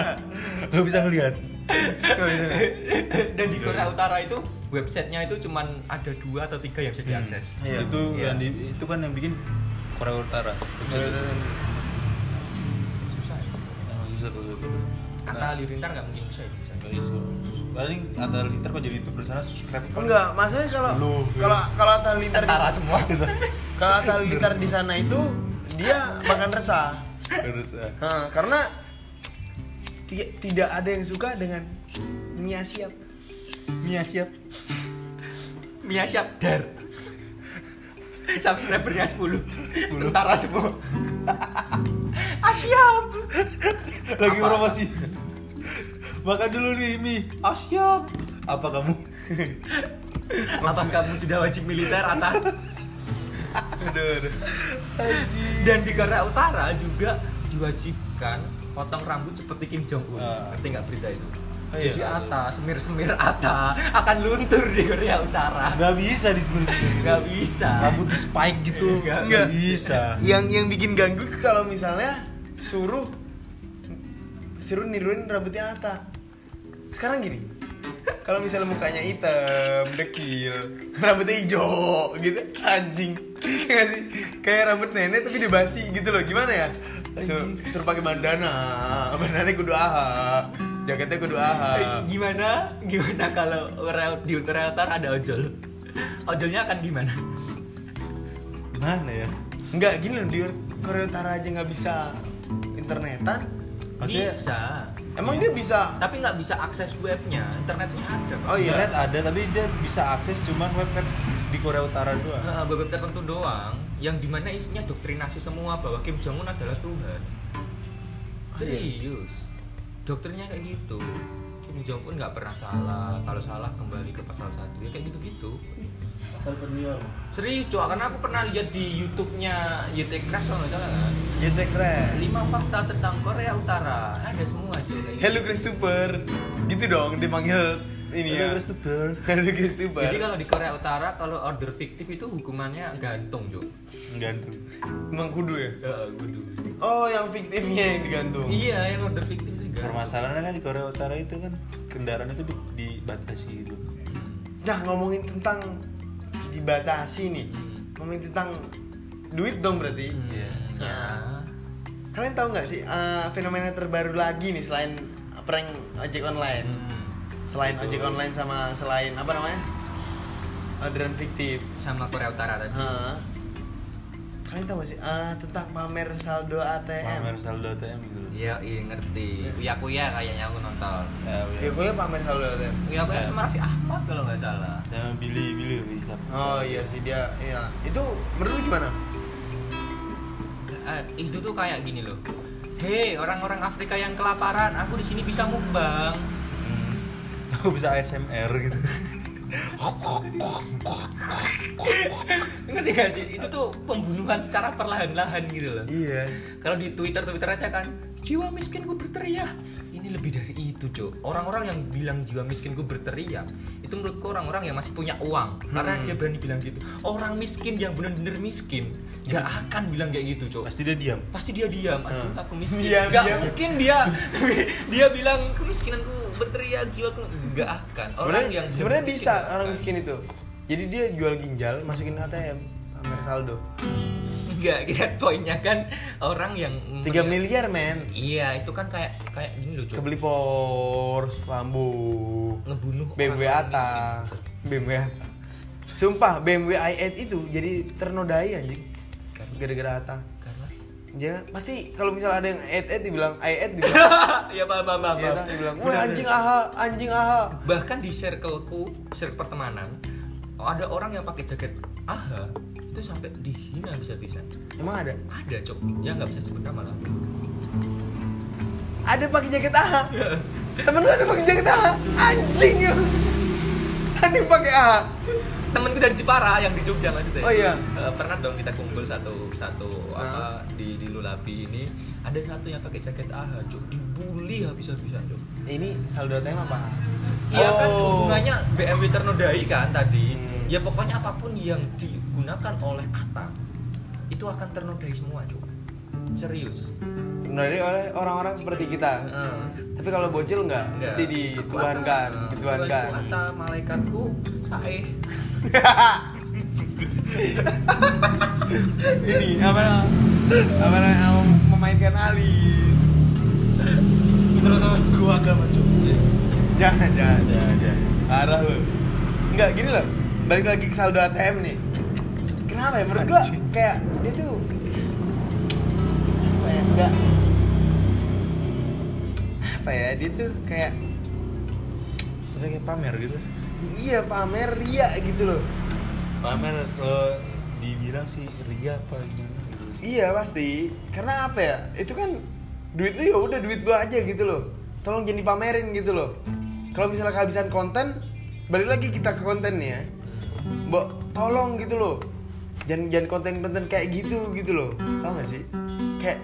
[LAUGHS] Gak bisa ngeliat. Nggak bisa lihat. dan di Korea Utara itu websitenya itu cuman ada dua atau tiga yang bisa diakses Iya. Itu Iya. yang di- itu kan yang bikin Korea Utara. susah ya susah gitu. Atta Halilintar nggak mungkin bisa ya bisa. Paling Atta Halilintar kok jadi youtuber sana subscribe. Enggak, maksudnya kalau kalau kalau Atta Halilintar di Tentara semua kalau Atta Halilintar di sana itu dia makan resah. Ah. Hah, karena ti- tidak ada yang suka dengan Mia siap. Mia siap. Mia Syabdar subscribernya 10 10 tentara semua [LAUGHS] Asyap Lagi promosi. Makan dulu nih mie. Ah siap. Apa kamu? [LAUGHS] apa kamu sudah wajib militer atau Aduh, aduh. dan di Korea Utara juga diwajibkan potong rambut seperti Kim Jong Un Ah. ngerti nggak berita itu Oh, iya. jadi Atta semir semir Atta akan luntur di Korea Utara Gak bisa di sendiri. nggak bisa Rambut di spike gitu. Nggak Nggak bisa. Yang yang bikin ganggu kalau misalnya suruh suruh niruin rambutnya Atta. Sekarang gini. [LAUGHS] Kalau misalnya mukanya hitam, dekil, [LAUGHS] rambutnya hijau gitu, anjing. Nggak [LAUGHS] sih? Kayak rambut nenek tapi dibasi gitu loh. Gimana ya? Suruh, suruh pakai bandana, bandana kudu aha, jaketnya kudu aha. Eh, gimana gimana kalau di Korea Utara ada ojol ojolnya akan gimana Mana ya? Enggak gini loh di Korea Utara aja nggak bisa internetan. Maksudnya- bisa Emang dia bisa? tapi nggak bisa akses webnya internetnya ada. Oh iya. Internet ada tapi dia bisa akses cuman web web di Korea Utara doang. Nah, web tertentu doang yang di mana isinya doktrinasi semua bahwa Kim Jong Un adalah Tuhan Oh, iya. serius doktrinnya kayak gitu Kim Jong Un nggak pernah salah kalau salah kembali ke pasal satu ya kayak gitu gitu serius cowok karena aku pernah lihat di YouTube-nya YT Crash kalau nggak salah kan YT Crash. lima fakta tentang Korea Utara ada semua cuy. Hello Christopher. Gitu dong dipanggil ini ya. Hello, Christopher. [LAUGHS] Hello Christopher. jadi kalau di Korea Utara kalau order fiktif itu hukumannya gantung cuy Gantung. emang kudu ya? ya kudu Oh, yang fiktifnya yang digantung. iya yang order fiktif itu gantung Permasalahannya kan di Korea Utara itu kan kendaraan itu di- dibatasi gitu. Nah, ngomongin tentang dibatasi nih. Hmm. Ngomongin tentang duit dong berarti. Iya. ya Kalian tahu nggak sih eh, fenomena terbaru lagi nih selain prank ojek online? Hmm. Selain ojek online sama selain apa namanya? Orderan fiktif. sama Korea Utara tadi. Kalian tahu gak sih eh, tentang pamer saldo ATM? Pamer saldo ATM gitu. iya iya ngerti Uya Kuya kayaknya aku nonton Ya, Ya gue pamer saldo ATM. Uya Kuya Ya. sama Raffi Ahmad kalau nggak salah Sama Billy Billy bisa. Oh iya sih dia, iya. Itu menurut lu gimana? Eh, itu tuh kayak gini loh Hei orang-orang Afrika yang kelaparan, aku di sini bisa mukbang. Hmm. [LAUGHS] Aku bisa ASMR gitu. Ngerti gak sih? Itu tuh pembunuhan secara perlahan-lahan gitu loh. Iya. Kalau di Twitter Twitter aja kan, jiwa miskinku berteriak. Ini lebih dari itu, Cok. Orang-orang yang bilang jiwa miskinku berteriak, itu menurutku orang-orang yang masih punya uang. Karena dia berani bilang gitu. Orang miskin yang benar-benar miskin, nggak akan bilang kayak gitu, Cok. Pasti dia diam. Pasti dia diam. Aduh, Hmm. aku miskin. Diam, Nggak diam. mungkin dia [LAUGHS] dia bilang kemiskinanku berteriak jiwaku nggak akan. Orang Sebenarnya yang sebenarnya bisa orang miskin itu. Jadi dia jual ginjal, masukin ATM, pamer saldo. Enggak, kira poinnya kan orang yang 3 melihat- miliar, men. Iya, itu kan kayak kayak gini Cok. Kebeli Porsche, Lambo, ngebunuh BMW Ata, BMW Ata. Sumpah BMW i8 itu jadi ternodai anjing. Gara-gara Atta. Ya, pasti kalau misalnya ada yang 88 dibilang i8 dibilang [LAUGHS] ya paham paham paham. Iya, dibilang, "Wah, anjing aha, anjing aha." bahkan di circleku circle pertemanan ada orang yang pakai jaket AHA itu sampai dihina bisa-bisa Emang ada? ada cok ya nggak bisa sebut nama lah Ada pakai jaket aha. Temen lu ada pakai jaket aha. Anjing ya. [LAUGHS] Ada yang pakai aha. Temenku dari Jepara yang di Jogja maksudnya Oh, iya. Eh, pernah dong kita kumpul satu satu Ah. apa di di Lulabi ini ada satu yang pakai jaket AHA cok dibully habis-habisan cok Ini saldo ATM apa? Iya kan Oh. hubungannya BMW ternodai kan tadi. Hmm. Ya pokoknya apa pun yang digunakan oleh Atta itu akan ternodai semua, Cuk. Serius. Dari oleh orang-orang seperti kita. Heeh. Tapi kalau bocil enggak, Enggak. pasti dituhankan, dituhankan. Atta malaikatku sae. Ini apa? Apa namanya? Memainkan alis. Terus gua agama cuy. Jangan, jangan, jangan, jangan. Arah lu. Enggak gini loh. Balik lagi ke saldo ATM nih. Kenapa ya? Menurut gua kayak dia tuh apa ya? Enggak apa ya? Dia tuh kayak kayak pamer gitu. Iya pamer ria gitu loh. Pamer kalau dibilang sih ria apa gimana gitu. Iya pasti. Karena apa ya? Itu kan duit lu ya udah duit gua aja gitu loh. Tolong jangan dipamerin gitu loh. Kalau misalnya kehabisan konten, balik lagi kita ke konten nih ya. Mbok, tolong gitu loh. Jangan jangan konten-konten kayak gitu gitu loh. Tahu gak sih? Kayak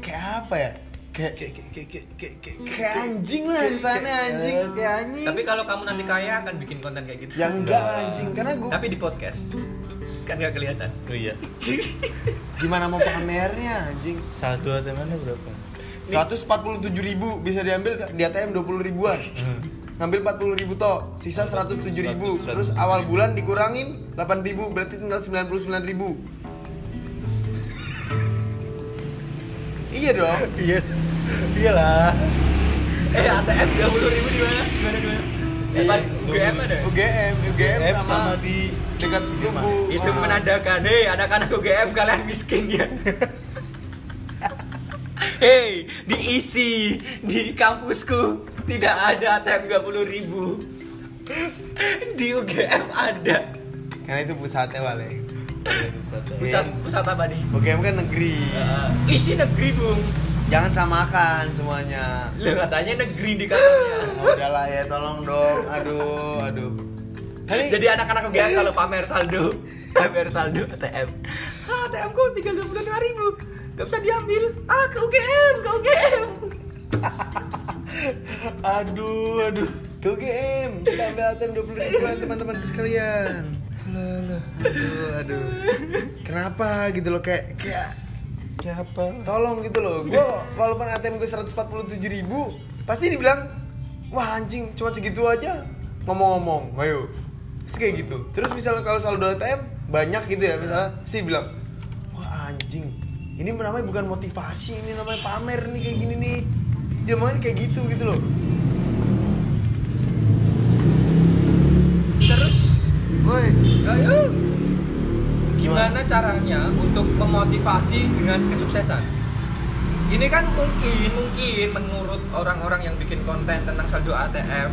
kayak apa ya? Kayak Kayak kayak kayak kayak kayak kayak anjing lah kesannya anjing. Eh, kayak anjing. Tapi kalau kamu nanti kaya akan bikin konten kayak gitu. Ya enggak anjing karena gua Tapi di podcast kan nggak kelihatan. ria. [LAUGHS] gimana mau pamernya anjing? Saldo ATM mana berapa? 147 ribu bisa diambil di ATM 20 ribuan ngambil 40 ribu toh sisa 107 ribu 100, terus awal bulan dikurangin 8 ribu berarti tinggal 99 ribu iya dong Iya. Iyalah. Eh ATM 20 ribu di mana? Gimana gimana? Iya. UGM ada? UGM UGM UGM sama, sama di dekat tubuh Itu menandakan, hei anak-anak UGM kalian miskin ya. [LAUGHS] Hei, diisi di kampusku tidak ada ATM 20 ribu. [LAUGHS] Di UGM ada. karena itu pusatnya paling Pusat pusat apa nih? UGM kan negeri Uh, isi negeri bung. jangan samakan semuanya Lo katanya negeri di kantornya. oh, udahlah ya tolong dong aduh aduh Hari- Jadi anak-anak UGM kalau pamer saldo, pamer saldo ATM. Ah, ATM ku tinggal 25 ribu. Gak bisa diambil. Ah, ke UGM, ke UGM. [LAUGHS] Aduh, aduh. Ke UGM, kita ambil ATM 20 ribuan teman-teman sekalian. Alah. Aduh, aduh. Kenapa gitu loh kayak kayak Kayak apa? tolong gitu loh. Gue walaupun ATM gue 147 ribu, pasti dibilang wah anjing cuma segitu aja ngomong-ngomong, ayo. Pasti kayak gitu. Terus misalnya kalau saldo ATM banyak gitu ya, misalnya pasti bilang wah anjing ini namanya bukan motivasi, ini namanya pamer nih kayak gini nih. Ngomongin kayak gitu gitu loh. Terus, Woi, ayo. Gimana caranya untuk memotivasi dengan kesuksesan? Ini kan mungkin, mungkin menurut orang-orang yang bikin konten tentang saldo ATM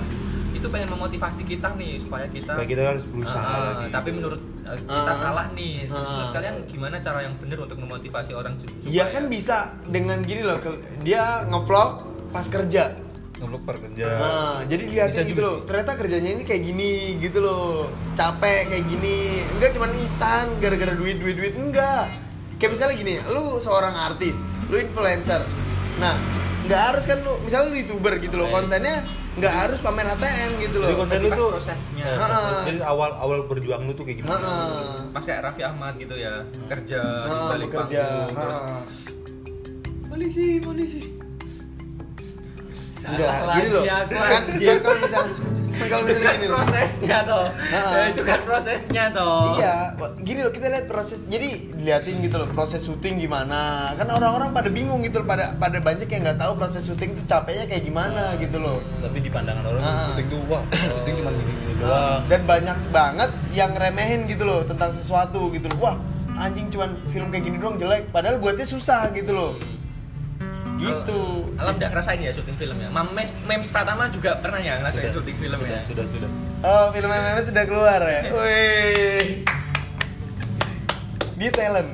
itu pengen memotivasi kita nih supaya kita Supaya kita harus berusaha Ah, lagi. Tapi menurut uh, kita Ah. salah nih. Terus Ah. menurut kalian gimana cara yang benar untuk memotivasi orang su- supaya Ya kan bisa dengan gini loh, dia ngevlog pas kerja. Per kerja. Nah, jadi lihat Bisa gitu juga loh. sih. Ternyata kerjanya ini kayak gini gitu loh. Capek kayak gini. Enggak cuma instan gara-gara duit duit duit enggak. Kayak misalnya gini, lu seorang artis, lu influencer. Nah, nggak harus kan lu, misalnya lu youtuber gitu loh, kontennya nggak harus pamer ATM gitu loh. Jadi konten lu tuh prosesnya. Ha-ha. Jadi awal awal berjuang lu tuh kayak gitu. Heeh. Pas kayak Raffi Ahmad gitu ya, kerja di Heeh, balik panggung, Heeh. polisi, polisi. Enggak, gini loh. Kan, kan kalau misalnya Kan kalau misalnya kan gini loh. prosesnya toh. Ya, itu kan prosesnya toh Iya, gini loh kita lihat proses. Jadi diliatin gitu loh proses syuting gimana. Kan orang-orang pada bingung gitu loh, pada pada banyak yang nggak tahu proses syuting itu capeknya kayak gimana gitu loh. Tapi di pandangan orang Ah. syuting tuh wah, syuting cuma gini-gini doang. Dan banyak banget yang remehin gitu loh tentang sesuatu gitu loh. Wah, anjing cuman film kayak gini doang jelek. Padahal buatnya susah gitu loh. Gitu. Alam udah ngerasain ya syuting filmnya Memes, memes Pratama juga pernah ya ngerasain Sudah, syuting filmnya Sudah, sudah, sudah. Oh, film Mehmet udah keluar ya. Wih. Dia talent.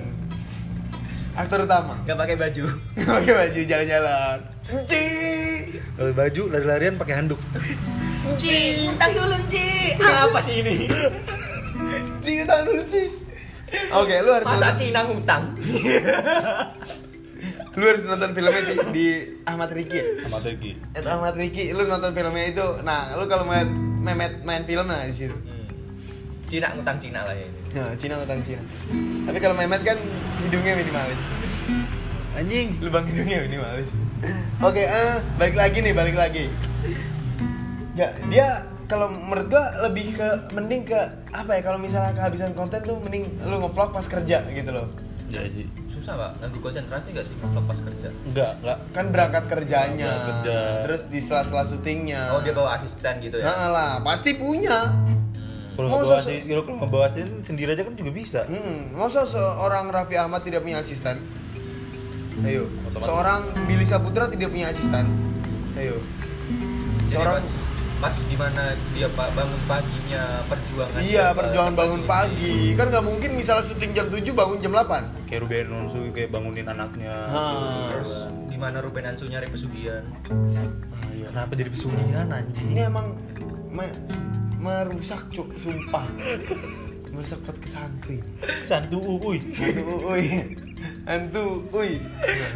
Aktor utama. Gak pakai baju Pakai baju jalan-jalan. Ci. Kalau baju lari-larian pakai handuk. Ci, utang dulu Ci Apa sih ini? Ci utang dulu Ci. Oke, lu harus Masa Cina ngutang? [LAUGHS] lu harus nonton filmnya sih di Ahmad Riki. ya? Sama Tergi. At Ahmad Riki, lu nonton filmnya itu. Nah, lu kalau melihat Mehmet main film nah di situ. Hmm. Cina ngutang Cina lah ya ini Nah, Cina utang Cina. Tapi kalau Mehmet kan hidungnya minimalis. Anjing. lubang hidungnya minimalis. Oke, eh balik lagi nih, balik lagi. Ya, dia kalau menurut gua lebih ke mending ke apa ya kalau misalnya kehabisan konten tuh mending lu ngevlog pas kerja gitu loh. Ya sih. Susah pak, ganggu konsentrasi gak sih kalau pas kerja? Enggak, enggak. Kan berangkat kerjanya, Berangkat kerja. terus di sela-sela syutingnya. Oh dia bawa asisten gitu ya? Nah lah, pasti punya. Hmm. Kalau Masa ngebawa se- asisten, kalau ngebawa asisten sendiri aja kan juga bisa. Hmm, masa seorang Raffi Ahmad tidak punya asisten? Ayo. Otomatis. Seorang Billy Saputra tidak punya asisten? Ayo. Jadi Seorang pas, pas gimana dia pak bangun paginya perjuangan Iya, perjuangan bangun syuting. pagi. Kan nggak mungkin misalnya syuting jam 7 bangun jam 8. Kayak Ruben Onsu kayak bangunin anaknya. Hah. Terus gimana Ruben Ansu nyari pesugihan? Ah, iya. Kenapa jadi pesugihan anjing? Ini emang me- merusak cuk, sumpah. [LAUGHS] merusak podcast santuy. Santu uy. Hantu uy. Hantu uy.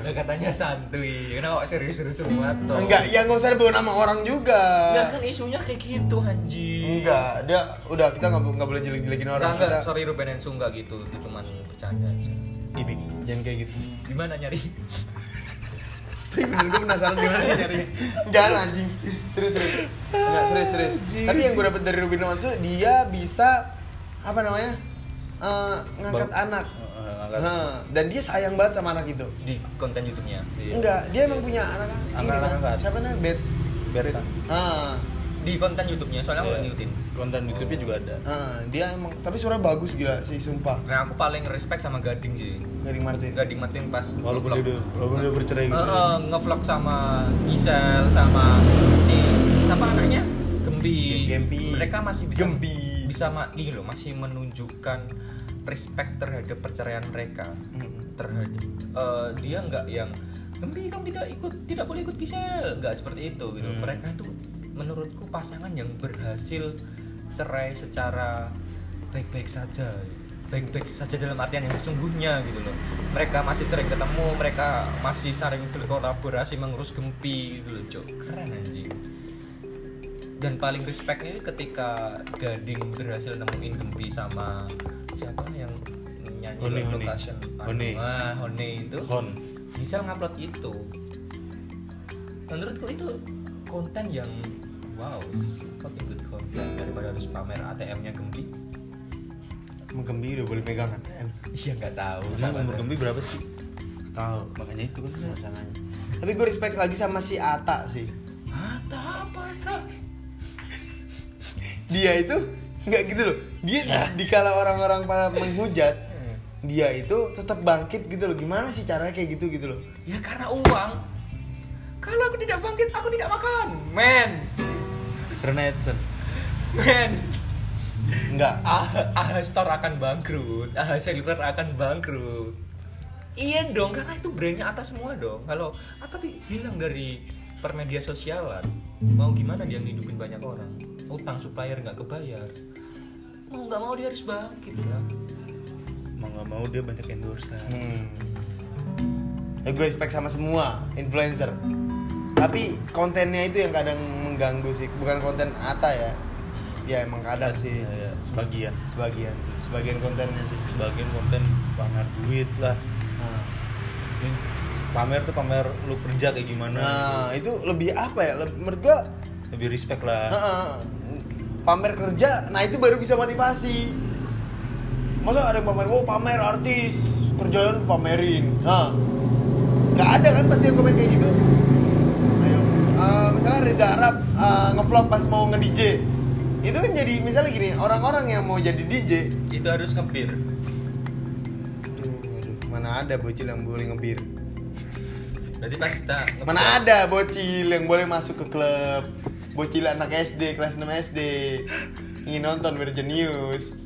Lah katanya santuy, kenapa kok serius-serius semua toh? Enggak, ya nggak usah bawa nama orang juga. Enggak kan isunya kayak gitu anjing. Enggak, dia udah kita nggak nggak boleh jelek-jelekin orang. enggak, Kita sorry Ruben Ansu enggak gitu, itu cuman bercanda aja. gimmick, jangan kayak gitu. Gimana nyari? Tapi bener gue penasaran gimana sih nyari Jangan anjing Serius serius Enggak serius serius Tapi yang gue dapet dari Ruben Onsu Dia bisa Apa namanya Eh, Ngangkat Bang- anak angkat. Hah, Dan dia sayang banget sama anak itu Di konten YouTube-nya. Enggak, dia emang punya anak Angkat- kan. angkat. Siapa namanya? Bet Berta. Ah, Di konten YouTube-nya, soalnya aku Iya. ngikutin. Konten YouTube-nya juga ada. ah, dia emang tapi suara bagus gila sih sumpah. Nah, aku paling respect sama Gading sih. Gading Martin. Gading Martin pas Walaupun dia udah walaupun dia bercerai gitu. Eh, ngevlog sama Gisel sama si siapa anaknya Gembi. Gempi. Mereka masih bisa Gembi. bisa ma ini loh masih menunjukkan respect terhadap perceraian mereka Mm. terhadap eh, dia nggak yang Gembi kamu tidak ikut tidak boleh ikut Gisel nggak seperti itu gitu Hmm. mereka tuh menurutku pasangan yang berhasil cerai secara baik-baik saja baik-baik saja dalam artian yang sesungguhnya gitu loh mereka masih sering ketemu mereka masih sering berkolaborasi mengurus Gempi gitu loh Cok. keren anjing dan paling respectnya ketika Gading berhasil nemuin Gempi sama siapa yang nyanyi Hone, lagu Hone. Passion Hone. ah Hone itu Hon. bisa ngupload itu menurutku itu konten yang wow fucking good content daripada harus pamer ATM-nya Gembi udah boleh megang ATM. iya nggak tahu Emang umur. Gembi berapa sih? Tahu. Makanya itu kan. Masalahnya. Tapi gue respect lagi sama si Ata sih. Ata apa Ata? Dia itu nggak gitu loh. Dia di dikala orang-orang pada menghujat, dia itu tetap bangkit gitu loh. Gimana sih caranya kayak gitu gitu loh? ya karena uang. Kalau aku tidak bangkit aku tidak makan. Men. Karena Edson. men. Enggak. ah, ah store akan bangkrut. Ah seluler akan bangkrut. Iya dong karena itu brandnya atas semua dong. Kalau Atta ti- hilang dari permedia sosialan? Mau gimana dia ngidupin banyak orang? Utang supplier nggak kebayar mau nggak mau dia harus bangkit kan Mau nggak mau dia banyak endorse. Hmm. Ya, gue respect sama semua influencer. Tapi kontennya itu yang kadang mengganggu sih. Bukan konten Ata ya. Ya emang kadang sih. Ya, ya, sebagian. Sebagian sih. Sebagian kontennya sih. Sebagian konten pamer duit lah. Nah, pamer tuh pamer lu kerja kayak gimana. nah itu lebih apa ya? Lebih, menurut gua Lebih respect lah. Heeh. Pamer kerja nah itu baru bisa motivasi. Masa ada yang pamer oh pamer artis kerjaan pamerin. Nah nggak ada kan pasti yang komen kayak gitu? Ayo. Eh, misalnya Reza Arab eh, ngevlog pas mau nge DJ itu kan jadi misalnya gini orang-orang yang mau jadi DJ Itu harus ngebir. aduh, aduh, mana ada bocil yang boleh ngebir? Berarti pas kita nge- Mana ada bocil yang boleh masuk ke klub Bocil anak SD, kelas 6 SD Ingin nonton Virgin News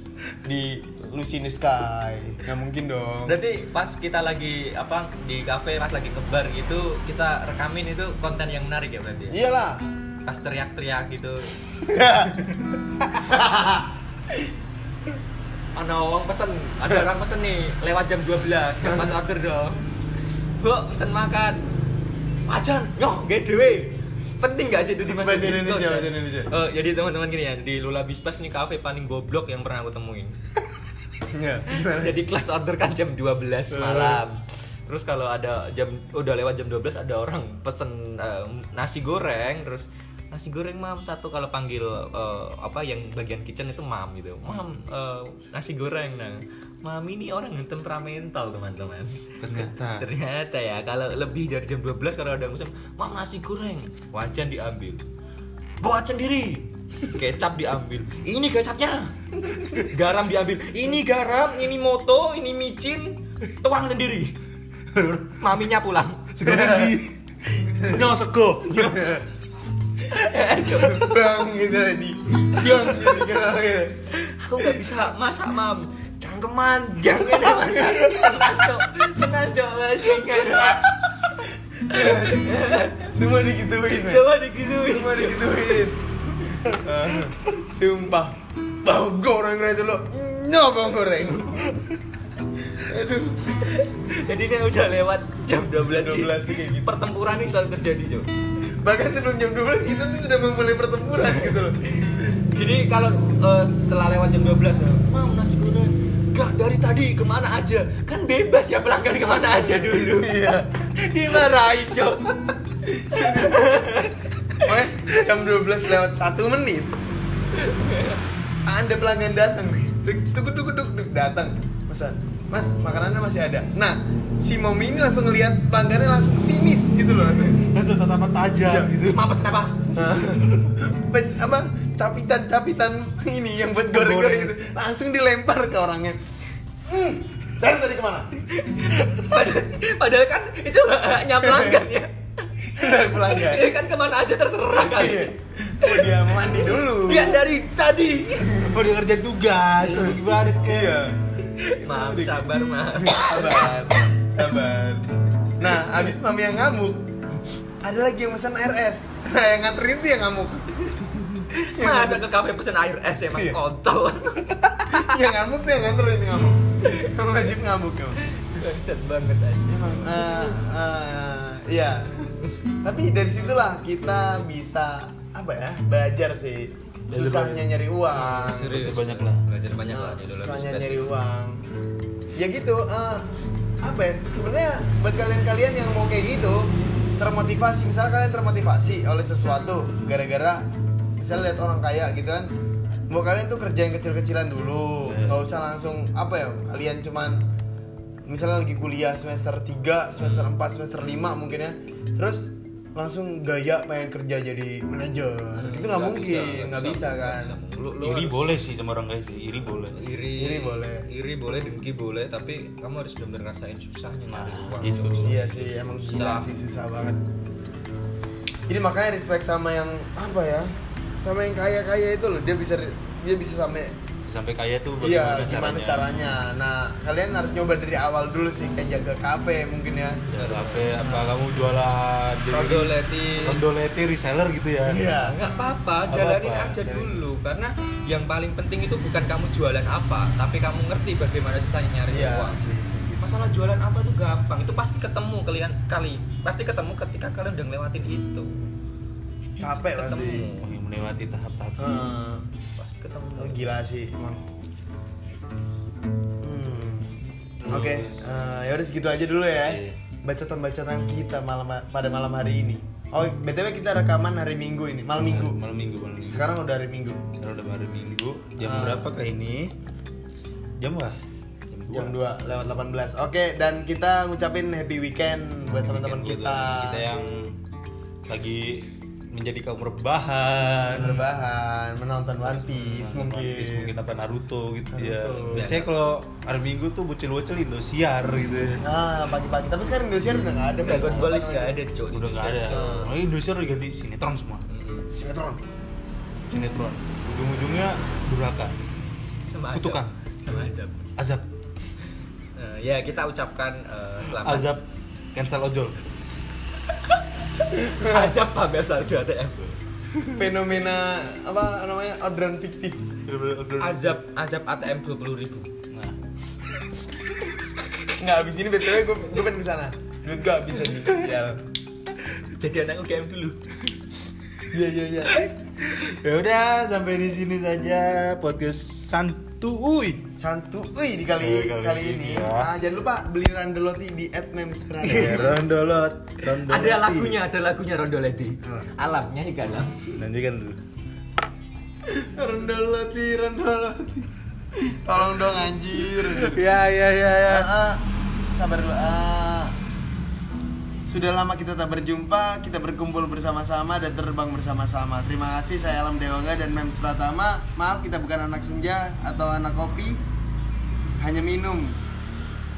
Di Lucy in the Sky Nggak mungkin dong Berarti pas kita lagi apa di kafe pas lagi kebar gitu kita rekamin itu konten yang menarik ya berarti. ya? Iyalah Pas teriak-teriak gitu. [LAUGHS] Ana wong pesen, ada orang pesen nih lewat jam 12 kan pas order dong. Bu, pesen makan. Macan, yo, dewe. Penting gak sih itu di Bahasa masa Indonesia, bahasa Indonesia. Oh, jadi teman-teman gini ya, di Lula Bispas nih kafe paling goblok yang pernah aku temuin. Ya, gimana? Jadi kelas order kan jam 12 malam. Terus kalau ada jam udah lewat jam 12 ada orang pesen eh, nasi goreng terus nasi goreng mam satu kalau panggil eh, apa yang bagian kitchen itu mam gitu. Mam eh, nasi goreng nah. Mam ini orang yang temperamental teman-teman. Ternyata. [LAUGHS] Ternyata ya kalau lebih dari jam 12 kalau ada pesen mam nasi goreng wajan diambil. Buat sendiri. Kecap diambil. Ini kecapnya. Garam diambil. Ini garam, ini moto, ini micin. Tuang sendiri. Maminya pulang. Sekarang di Nyo sego. [LAUGHS] Bang gitu di Bang gitu Aku nggak bisa masak mam. Cangkeman, jangan masak. Tenang cok, tenang cok bajingan. Semua digituin men. Coba digituin. Semua digituin Ah, Sumpah Bau goreng itu lo No bau goreng Aduh Jadi ini udah lewat jam 12 12 tuh kayak gitu. Pertempuran ini selalu terjadi cok. Bahkan sebelum jam 12 kita tuh sudah memulai pertempuran gitu loh Jadi kalau eh, setelah lewat jam 12 ya, Mam nasi goreng Gak dari tadi ke mana aja. Kan bebas ya pelanggan ke mana aja dulu. Iya. [LAUGHS] Dimarahin cok. Pokoknya jam 12 lewat 1 menit. Ada pelanggan datang nih. Tuk tuk tuk datang Pesan Mas makanannya masih ada. Nah si Momi ini langsung ngeliat pelanggannya langsung sinis gitu loh langsung Langsung tatapan tajam Iya. gitu. Mam pesen apa? Nah, pen- apa capitan capitan ini yang buat goreng-goreng itu langsung dilempar ke orangnya. Hmm, dari tadi ke mana? Padahal, padahal kan itu haknya pelanggan ya. Dari pelanggan. Ini kan ke mana aja terserah kan. Iya. Oh dia mandi dulu. Ya dari tadi. Oh dia kerja tugas. Gimana kayak? Iya. Mam sabar mam [LAUGHS] sabar sabar. Nah abis mami yang ngamuk ada lagi yang pesan RS nah yang nganterin tuh yang ngamuk. Masa ke kafe pesen air es emang Iya. kontol. [LAUGHS] Yang ngamuk tuh yang nganterin yang ngamuk. Yang wajib ngamuk emang Bangsat banget aja Emang, eh, eh, iya. Tapi dari situlah kita bisa apa ya belajar sih susahnya nyari uang. Serius. banyak lah. Belajar banyak lah di susahnya nyari uang. Ya gitu. eh, apa ya? Sebenarnya buat kalian-kalian yang mau kayak gitu termotivasi. Misalnya kalian termotivasi oleh sesuatu gara-gara misalnya lihat orang kaya gitu kan. Mau kalian tuh kerja yang kecil-kecilan dulu, Iya. nggak usah langsung apa ya? Kalian cuman misalnya lagi kuliah semester 3, semester 4, semester 5 mungkin ya. Terus langsung gaya pengen kerja jadi manajer. itu nggak mungkin, nggak bisa, kan. Lu, lu Iri harus- boleh sih sama orang kayak sih. Iri boleh. iri Iri boleh. iri boleh dengki boleh tapi kamu harus benar-benar ngerasain susahnya nyari Nah, uang itu. Iya sih, emang gila Susah. sih susah banget. Jadi makanya respect sama yang apa ya? Sama yang kaya-kaya itu loh, dia bisa dia bisa sampai Sampai kaya tuh iya bagaimana gimana caranya. Nah, kalian harus nyoba dari awal dulu sih kayak jaga kafe mungkin ya. Jalan kafe apa kamu jualan Rondo leti Rondo leti reseller gitu ya. Iya. nggak apa-apa jalanin apa-apa. aja dulu karena yang paling penting itu bukan kamu jualan apa tapi kamu ngerti bagaimana susahnya nyari Iya uang sih. masalah jualan apa tuh gampang itu pasti ketemu kalian kali pasti ketemu ketika kalian udah ngelewatin itu Capek ketemu pasti. Melewati tahap-tahap. Heeh. Ketemu Oh, gila sih emang. Hmm. Oke, eh, ya udah segitu aja dulu ya. Iya. Bacotan-bacotan kita malam pada malam hari ini. Oh, BTW kita rekaman hari Minggu ini, malam Minggu. Malam minggu, malam minggu. Sekarang udah hari Minggu. Sekarang udah malam minggu. Jam Ah. berapa kah ini? Jam apa? Jam 2 lewat 18. Oke, dan kita ngucapin happy weekend buat teman-teman kita. kita yang lagi menjadi kaum rebahan. berbahan menonton One Piece One mungkin. Piece, mungkin apa Naruto gitu ya. Naruto. Biasanya kalau hari Minggu tuh bocil-bocil Indosiar gitu. ya. Nah, pagi-pagi. Tapi sekarang Indonesia udah nggak ada. Dragon. Ball nggak ada cok Udah nggak ada. Oh, Indosiar udah ganti sinetron semua. Sinetron. Sinetron. Ujung-ujungnya durhaka, sama azab. Kutukan. sama azab azab, Eh, ya kita ucapkan eh, selamat azab, cancel ojol. Azab pamer salju ATM Fenomena apa namanya? Orderan fiktif. azab azab ATM dua puluh ribu Nah, Nggak habis ini BTW gue gue pengen ke sana. Duit gak bisa nih. Ya. jadi anak UGM dulu Iya iya iya. ya udah sampai di sini saja podcast santuy. Santuy di kali Eh, kali kali, ini ini. ya. Nah, jangan lupa beli Randeloti di @memsprada. Rondolot, rondolot. ada lagunya ada lagunya Rondoleti Oh. alamnya hingga alam Nanti kan dulu. Randeloti, Randeloti. Tolong dong anjir. Ya ya ya ya. Ah, ah. sabar dulu. Ah. Sudah lama kita tak berjumpa, kita berkumpul bersama-sama dan terbang bersama-sama. Terima kasih, saya Alam Dewangga dan Mems Pratama. Maaf kita bukan anak senja atau anak kopi, hanya minum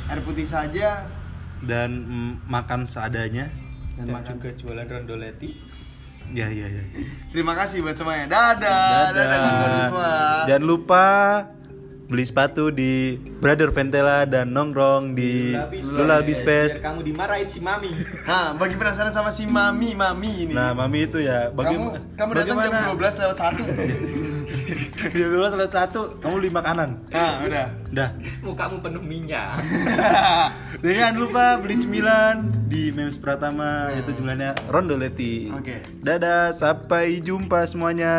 air putih saja Dan mm, makan seadanya. dan, dan makan. juga jualan Rondoleti Ya ya ya. Terima kasih buat semuanya. Dadah, dadah, kawan-kawan semua. Jangan lupa beli sepatu di Brother Ventela dan nongkrong di Lula Space. biar kamu dimarahin si mami [LAUGHS] Nah, bagi penasaran sama si Mami, Mami ini. Nah, mami itu ya kamu kamu datang jam 12 lewat 1. Di 12 lewat 1, kamu beli makanan. Nah, udah. Udah. mukamu penuh minyak [LAUGHS] Dan jangan lupa beli cemilan di Memes Pratama itu cemilannya Rondoleti. Oke. Dadah, sampai jumpa semuanya.